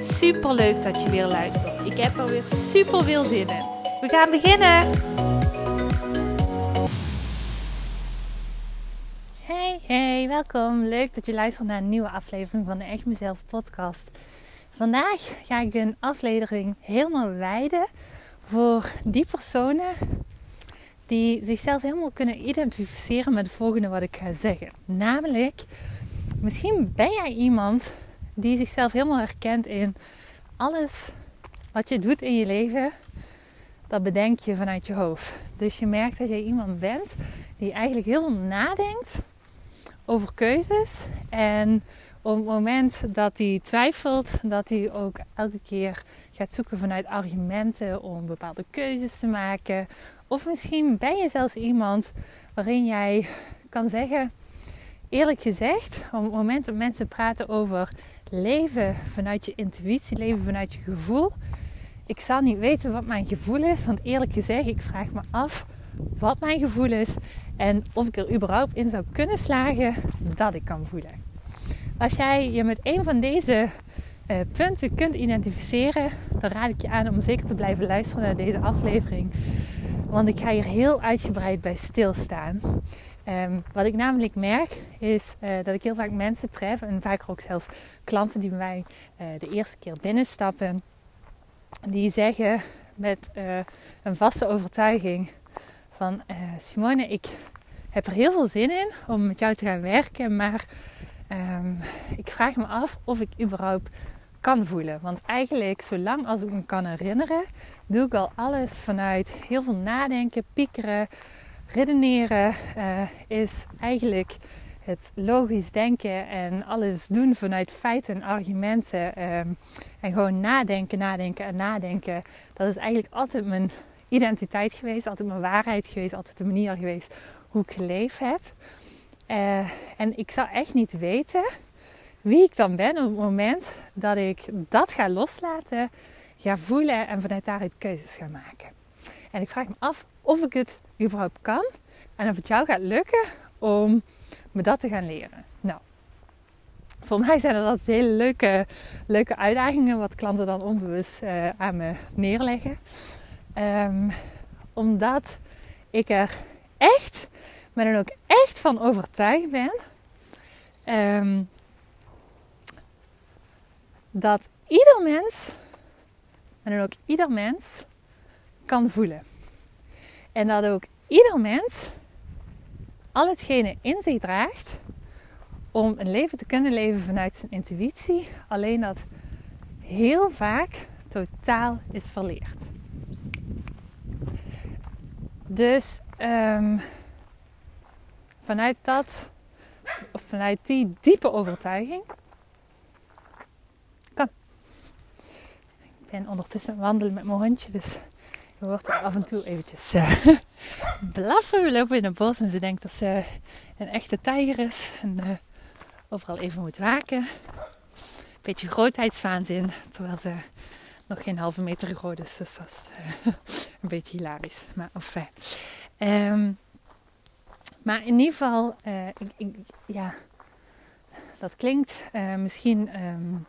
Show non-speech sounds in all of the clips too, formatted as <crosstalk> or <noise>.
Super leuk dat je weer luistert. Ik heb er weer super veel zin in. We gaan beginnen. Hey, hey, welkom. Leuk dat je luistert naar een nieuwe aflevering van de Echt Mezelf podcast. Vandaag ga ik een aflevering helemaal wijden voor die personen die zichzelf helemaal kunnen identificeren met het volgende wat ik ga zeggen. Namelijk, misschien ben jij iemand die zichzelf helemaal herkent in alles wat je doet in je leven, dat bedenk je vanuit je hoofd. Dus je merkt dat jij iemand bent die eigenlijk heel veel nadenkt over keuzes. En op het moment dat hij twijfelt, dat hij ook elke keer gaat zoeken vanuit argumenten om bepaalde keuzes te maken. Of misschien ben je zelfs iemand waarin jij kan zeggen, eerlijk gezegd, op het moment dat mensen praten over leven vanuit je intuïtie, leven vanuit je gevoel. Ik zal niet weten wat mijn gevoel is, want eerlijk gezegd, ik vraag me af wat mijn gevoel is en of ik er überhaupt in zou kunnen slagen dat ik kan voelen. Als jij je met een van deze uh, punten kunt identificeren, dan raad ik je aan om zeker te blijven luisteren naar deze aflevering. Want ik ga hier heel uitgebreid bij stilstaan. Um, wat ik namelijk merk is uh, dat ik heel vaak mensen tref en vaak ook zelfs klanten die bij mij uh, de eerste keer binnenstappen, die zeggen met uh, een vaste overtuiging van Simone, ik heb er heel veel zin in om met jou te gaan werken, maar um, ik vraag me af of ik überhaupt kan voelen. Want eigenlijk, zolang als ik me kan herinneren, doe ik al alles vanuit heel veel nadenken, piekeren, redeneren uh, is eigenlijk het logisch denken en alles doen vanuit feiten en argumenten. Um, en gewoon nadenken, nadenken en nadenken. Dat is eigenlijk altijd mijn identiteit geweest, altijd mijn waarheid geweest, altijd de manier geweest hoe ik geleefd heb. Uh, en ik zou echt niet weten wie ik dan ben op het moment dat ik dat ga loslaten, ga voelen en vanuit daaruit keuzes ga maken. En ik vraag me af of ik het überhaupt kan. En of het jou gaat lukken om me dat te gaan leren. Nou, voor mij zijn dat hele leuke, leuke uitdagingen wat klanten dan onbewust uh, aan me neerleggen. Um, omdat ik er echt, maar dan ook echt van overtuigd ben. Um, dat ieder mens, en dan ook ieder mens, kan voelen. En dat ook ieder mens al hetgene in zich draagt om een leven te kunnen leven vanuit zijn intuïtie, alleen dat heel vaak totaal is verleerd. Dus um, vanuit dat, of vanuit die diepe overtuiging, kan. Ik ben ondertussen wandelen met mijn hondje, dus je hoort er af en toe eventjes <laughs> blaffen. We lopen in een bos en ze denkt dat ze een echte tijger is. En uh, overal even moet waken. Beetje grootheidswaanzin. Terwijl ze nog geen halve meter groot is. Dus dat is uh, <laughs> een beetje hilarisch. Maar enfin. Um, maar in ieder geval, ik, ik, ja, dat klinkt misschien um,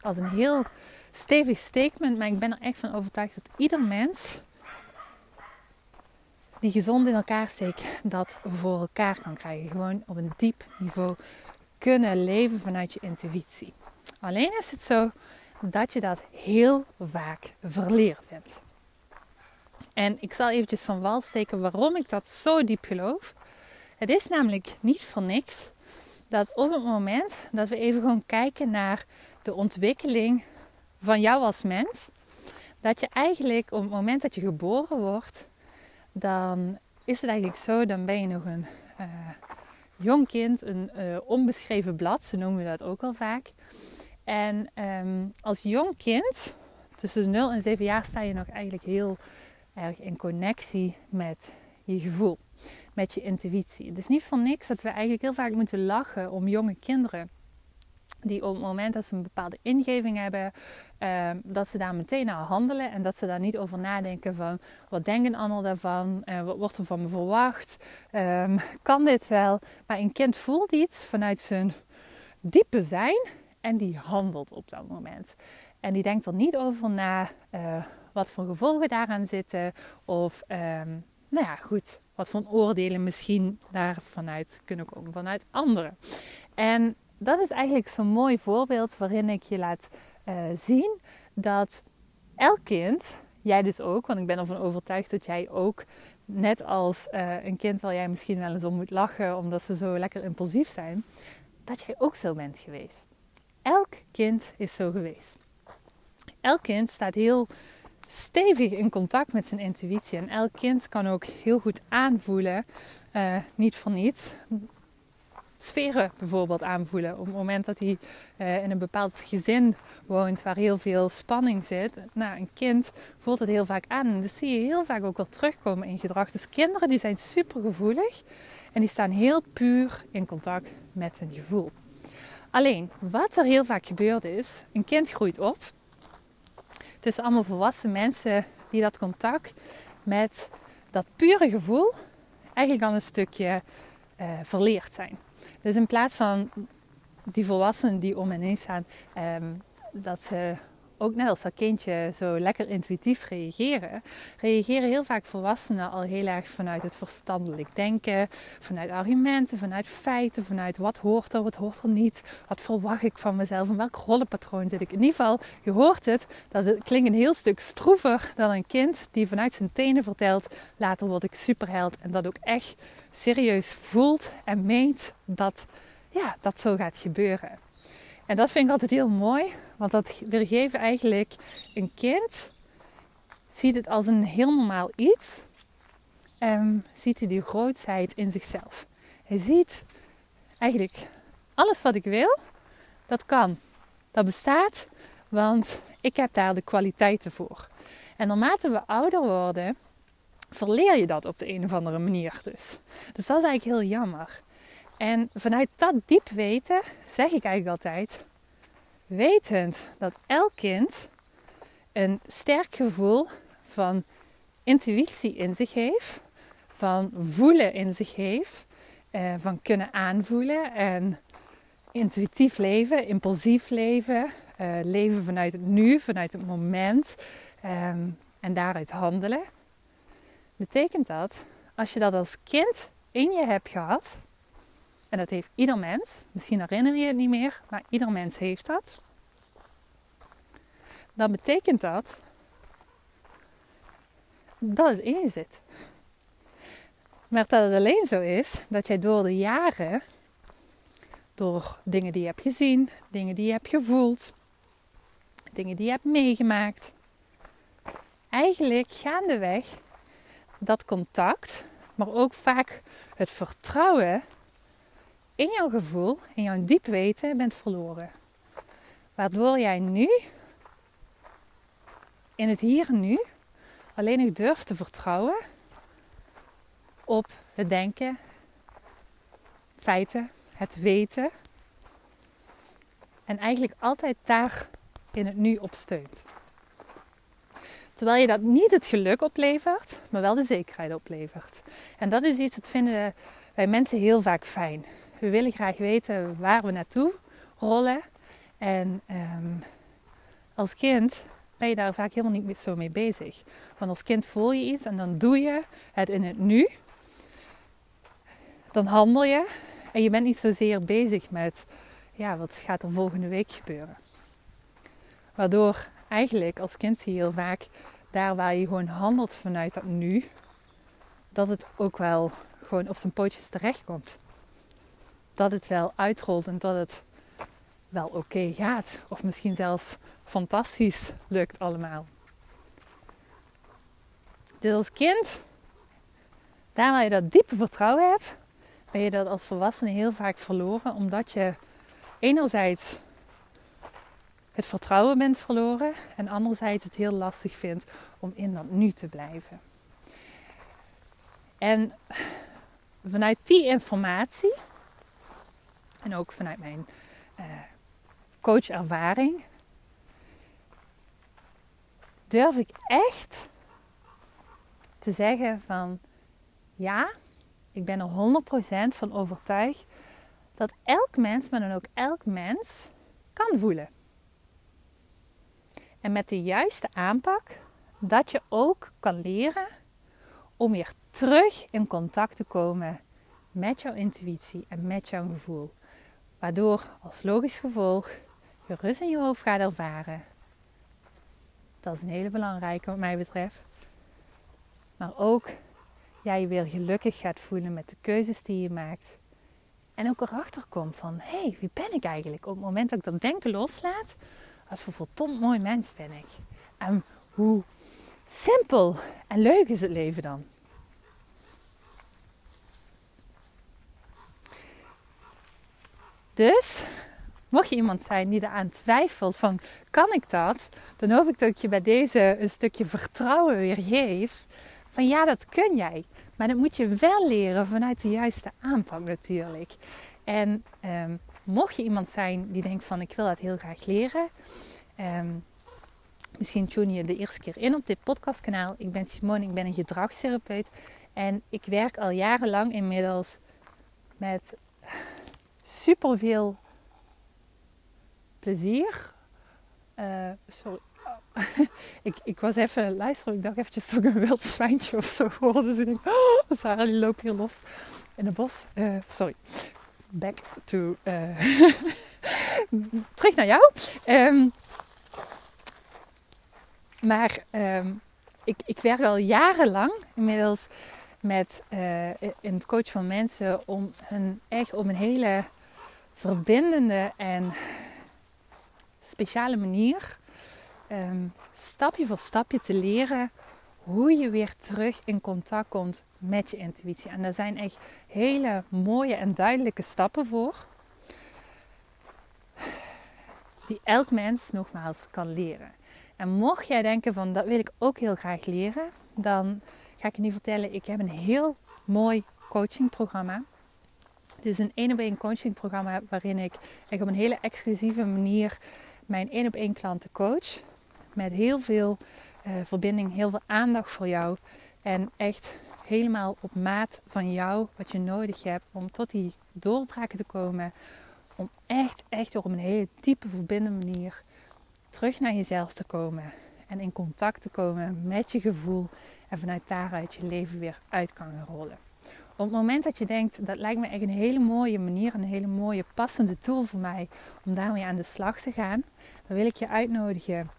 als een heel stevig statement. Maar ik ben er echt van overtuigd dat ieder mens die gezond in elkaar steekt, dat voor elkaar kan krijgen. Gewoon op een diep niveau kunnen leven vanuit je intuïtie. Alleen is het zo dat je dat heel vaak verleerd bent. En ik zal eventjes van wal steken waarom ik dat zo diep geloof. Het is namelijk niet voor niks dat op het moment dat we even gewoon kijken naar de ontwikkeling van jou als mens, dat je eigenlijk op het moment dat je geboren wordt, dan is het eigenlijk zo, dan ben je nog een uh, jong kind, een uh, onbeschreven blad, zo noemen we dat ook al vaak. En um, als jong kind tussen de 0 en 7 jaar sta je nog eigenlijk heel erg in connectie met je gevoel, met je intuïtie. Het is niet van niks dat we eigenlijk heel vaak moeten lachen om jonge kinderen. Die op het moment dat ze een bepaalde ingeving hebben, ehm, dat ze daar meteen naar handelen en dat ze daar niet over nadenken van wat denken anderen daarvan, uh, wat wordt er van me verwacht, ehm, kan dit wel. Maar een kind voelt iets vanuit zijn diepe zijn en die handelt op dat moment. En die denkt er niet over na uh, wat voor gevolgen daaraan zitten. Of, um, nou ja, goed, wat voor oordelen misschien daar vanuit kunnen komen vanuit anderen. En dat is eigenlijk zo'n mooi voorbeeld waarin ik je laat uh, zien dat elk kind, jij dus ook, want ik ben ervan overtuigd dat jij ook, net als uh, een kind waar jij misschien wel eens om moet lachen omdat ze zo lekker impulsief zijn, dat jij ook zo bent geweest. Elk kind is zo geweest. Elk kind staat heel stevig in contact met zijn intuïtie. En elk kind kan ook heel goed aanvoelen, uh, niet voor niets, sferen bijvoorbeeld aanvoelen. Op het moment dat hij uh, in een bepaald gezin woont waar heel veel spanning zit. Nou, een kind voelt het heel vaak aan. En dat zie je heel vaak ook wel terugkomen in gedrag. Dus kinderen die zijn super gevoelig en die staan heel puur in contact met hun gevoel. Alleen, wat er heel vaak gebeurt is, een kind groeit op. Het is allemaal volwassen mensen die dat contact met dat pure gevoel eigenlijk al een stukje uh, verleerd zijn. Dus in plaats van die volwassenen die om hen heen staan, um, dat ze ook net als dat kindje zo lekker intuïtief reageren, reageren heel vaak volwassenen al heel erg vanuit het verstandelijk denken, vanuit argumenten, vanuit feiten, vanuit wat hoort er, wat hoort er niet, wat verwacht ik van mezelf, in welk rollenpatroon zit ik. In ieder geval, je hoort het, dat het klinkt een heel stuk stroever dan een kind die vanuit zijn tenen vertelt, later word ik superheld en dat ook echt serieus voelt en meent dat ja, dat zo gaat gebeuren. En dat vind ik altijd heel mooi, want dat weergeeft eigenlijk een kind, ziet het als een heel normaal iets en ziet hij die grootheid in zichzelf. Hij ziet eigenlijk alles wat ik wil, dat kan. Dat bestaat, want ik heb daar de kwaliteiten voor. En naarmate we ouder worden, verleer je dat op de een of andere manier dus. Dus dat is eigenlijk heel jammer. En vanuit dat diep weten zeg ik eigenlijk altijd: wetend dat elk kind een sterk gevoel van intuïtie in zich heeft, van voelen in zich heeft, eh, van kunnen aanvoelen en intuïtief leven, impulsief leven, eh, leven vanuit het nu, vanuit het moment ehm, en daaruit handelen. Betekent dat als je dat als kind in je hebt gehad, en dat heeft ieder mens. Misschien herinner je het niet meer, maar ieder mens heeft dat. Dan betekent dat dat het in je zit. Maar dat het alleen zo is dat jij door de jaren, door dingen die je hebt gezien, dingen die je hebt gevoeld, dingen die je hebt meegemaakt, eigenlijk gaandeweg dat contact, maar ook vaak het vertrouwen in jouw gevoel, in jouw diep weten, bent verloren. Waardoor jij nu, in het hier en nu, alleen nog durft te vertrouwen op het denken, feiten, het weten. En eigenlijk altijd daar in het nu op steunt. Terwijl je dat niet het geluk oplevert, maar wel de zekerheid oplevert. En dat is iets dat vinden wij mensen heel vaak fijn. We willen graag weten waar we naartoe rollen. En um, als kind ben je daar vaak helemaal niet zo mee bezig. Want als kind voel je iets en dan doe je het in het nu. Dan handel je en je bent niet zozeer bezig met ja, wat gaat er volgende week gebeuren. Waardoor eigenlijk als kind zie je heel vaak daar waar je gewoon handelt vanuit dat nu, dat het ook wel gewoon op zijn pootjes terechtkomt dat het wel uitrolt en dat het wel oké gaat. Of misschien zelfs fantastisch lukt allemaal. Dus als kind, daar waar je dat diepe vertrouwen hebt, ben je dat als volwassene heel vaak verloren. Omdat je enerzijds het vertrouwen bent verloren en anderzijds het heel lastig vindt om in dat nu te blijven. En vanuit die informatie en ook vanuit mijn uh, coachervaring durf ik echt te zeggen van ja, ik ben er 100% van overtuigd dat elk mens, maar dan ook elk mens, kan voelen. En met de juiste aanpak, dat je ook kan leren om weer terug in contact te komen met jouw intuïtie en met jouw gevoel. Waardoor als logisch gevolg je rust in je hoofd gaat ervaren. Dat is een hele belangrijke wat mij betreft. Maar ook jij je weer gelukkig gaat voelen met de keuzes die je maakt. En ook erachter komt van, hé, hey, wie ben ik eigenlijk? Op het moment dat ik dat denken loslaat, wat voor verdomd mooi mens ben ik. En hoe simpel en leuk is het leven dan. Dus, mocht je iemand zijn die eraan twijfelt van, kan ik dat? Dan hoop ik dat je bij deze een stukje vertrouwen weer geeft. Van ja, dat kun jij. Maar dat moet je wel leren vanuit de juiste aanpak natuurlijk. En um, mocht je iemand zijn die denkt van ik wil dat heel graag leren. Um, misschien tune je de eerste keer in op dit podcastkanaal. Ik ben Simone, ik ben een gedragstherapeut. En ik werk al jarenlang inmiddels met superveel plezier. Uh, sorry. <laughs> ik, ik was even luisteren. Ik dacht eventjes dat ik een wild zwijntje of zo hoorde. Dus ik denk, oh, Sarah die loopt hier los in het bos. Uh, sorry. Back to... Uh, <laughs> terug naar jou. Um, maar um, ik, ik werk al jarenlang inmiddels met in het coach van mensen om hun echt op een hele verbindende en speciale manier um, stapje voor stapje te leren hoe je weer terug in contact komt met je intuïtie. En daar zijn echt hele mooie en duidelijke stappen voor. Die elk mens nogmaals kan leren. En mocht jij denken van dat wil ik ook heel graag leren, dan ga ik je nu vertellen, ik heb een heel mooi coachingprogramma. Het is een één op één coachingprogramma waarin ik op een hele exclusieve manier mijn één op één klanten coach. Met heel veel uh, verbinding, heel veel aandacht voor jou. En echt helemaal op maat van jou, wat je nodig hebt om tot die doorbraken te komen. Om echt, echt door op een hele diepe verbindende manier terug naar jezelf te komen. En in contact te komen met je gevoel. En vanuit daaruit je leven weer uit kan rollen. Op het moment dat je denkt, dat lijkt me echt een hele mooie manier, een hele mooie passende tool voor mij om daarmee aan de slag te gaan, dan wil ik je uitnodigen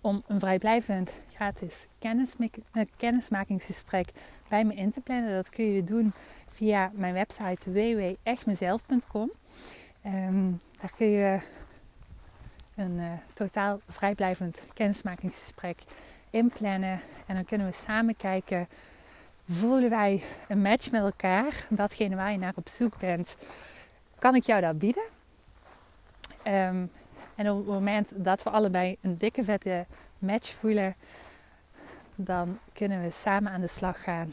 om een vrijblijvend gratis eh, kennismakingsgesprek bij me in te plannen. Dat kun je doen via mijn website www.echtmezelf.com. Ehm, daar kun je een uh, totaal vrijblijvend kennismakingsgesprek inplannen. En dan kunnen we samen kijken, voelen wij een match met elkaar? Datgene waar je naar op zoek bent, kan ik jou dat bieden? Ehm, en op het moment dat we allebei een dikke vette match voelen, dan kunnen we samen aan de slag gaan.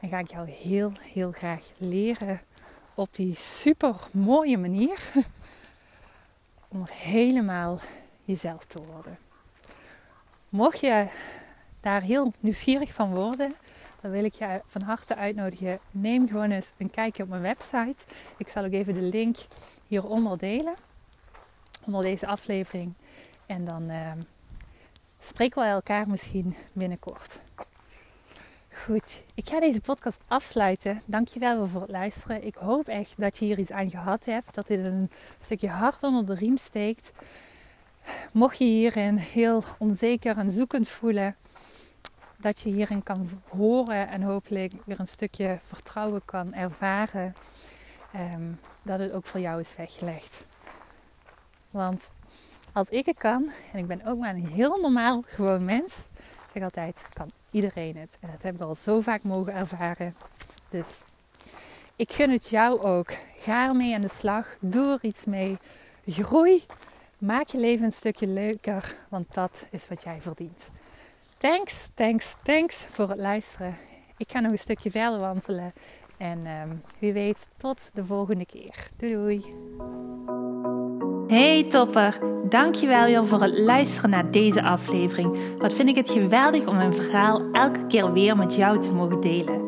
En ga ik jou heel, heel graag leren op die super mooie manier <laughs> om helemaal jezelf te worden. Mocht je daar heel nieuwsgierig van worden, dan wil ik je van harte uitnodigen. Neem gewoon eens een kijkje op mijn website. Ik zal ook even de link hieronder delen onder deze aflevering. En dan uh, spreken we elkaar misschien binnenkort. Goed, ik ga deze podcast afsluiten. Dankjewel voor het luisteren. Ik hoop echt dat je hier iets aan gehad hebt. Dat dit een stukje hart onder de riem steekt. Mocht je hierin heel onzeker en zoekend voelen, dat je hierin kan horen en hopelijk weer een stukje vertrouwen kan ervaren. Um, dat het ook voor jou is weggelegd. Want als ik het kan, en ik ben ook maar een heel normaal gewoon mens, zeg altijd, kan iedereen het. En dat heb ik al zo vaak mogen ervaren. Dus ik gun het jou ook. Ga ermee aan de slag. Doe er iets mee. Groei Maak je leven een stukje leuker, want dat is wat jij verdient. Thanks, thanks, thanks voor het luisteren. Ik ga nog een stukje verder wandelen. En um, wie weet, tot de volgende keer. Doei doei. Hey topper, dankjewel weer voor het luisteren naar deze aflevering. Wat vind ik het geweldig om mijn verhaal elke keer weer met jou te mogen delen.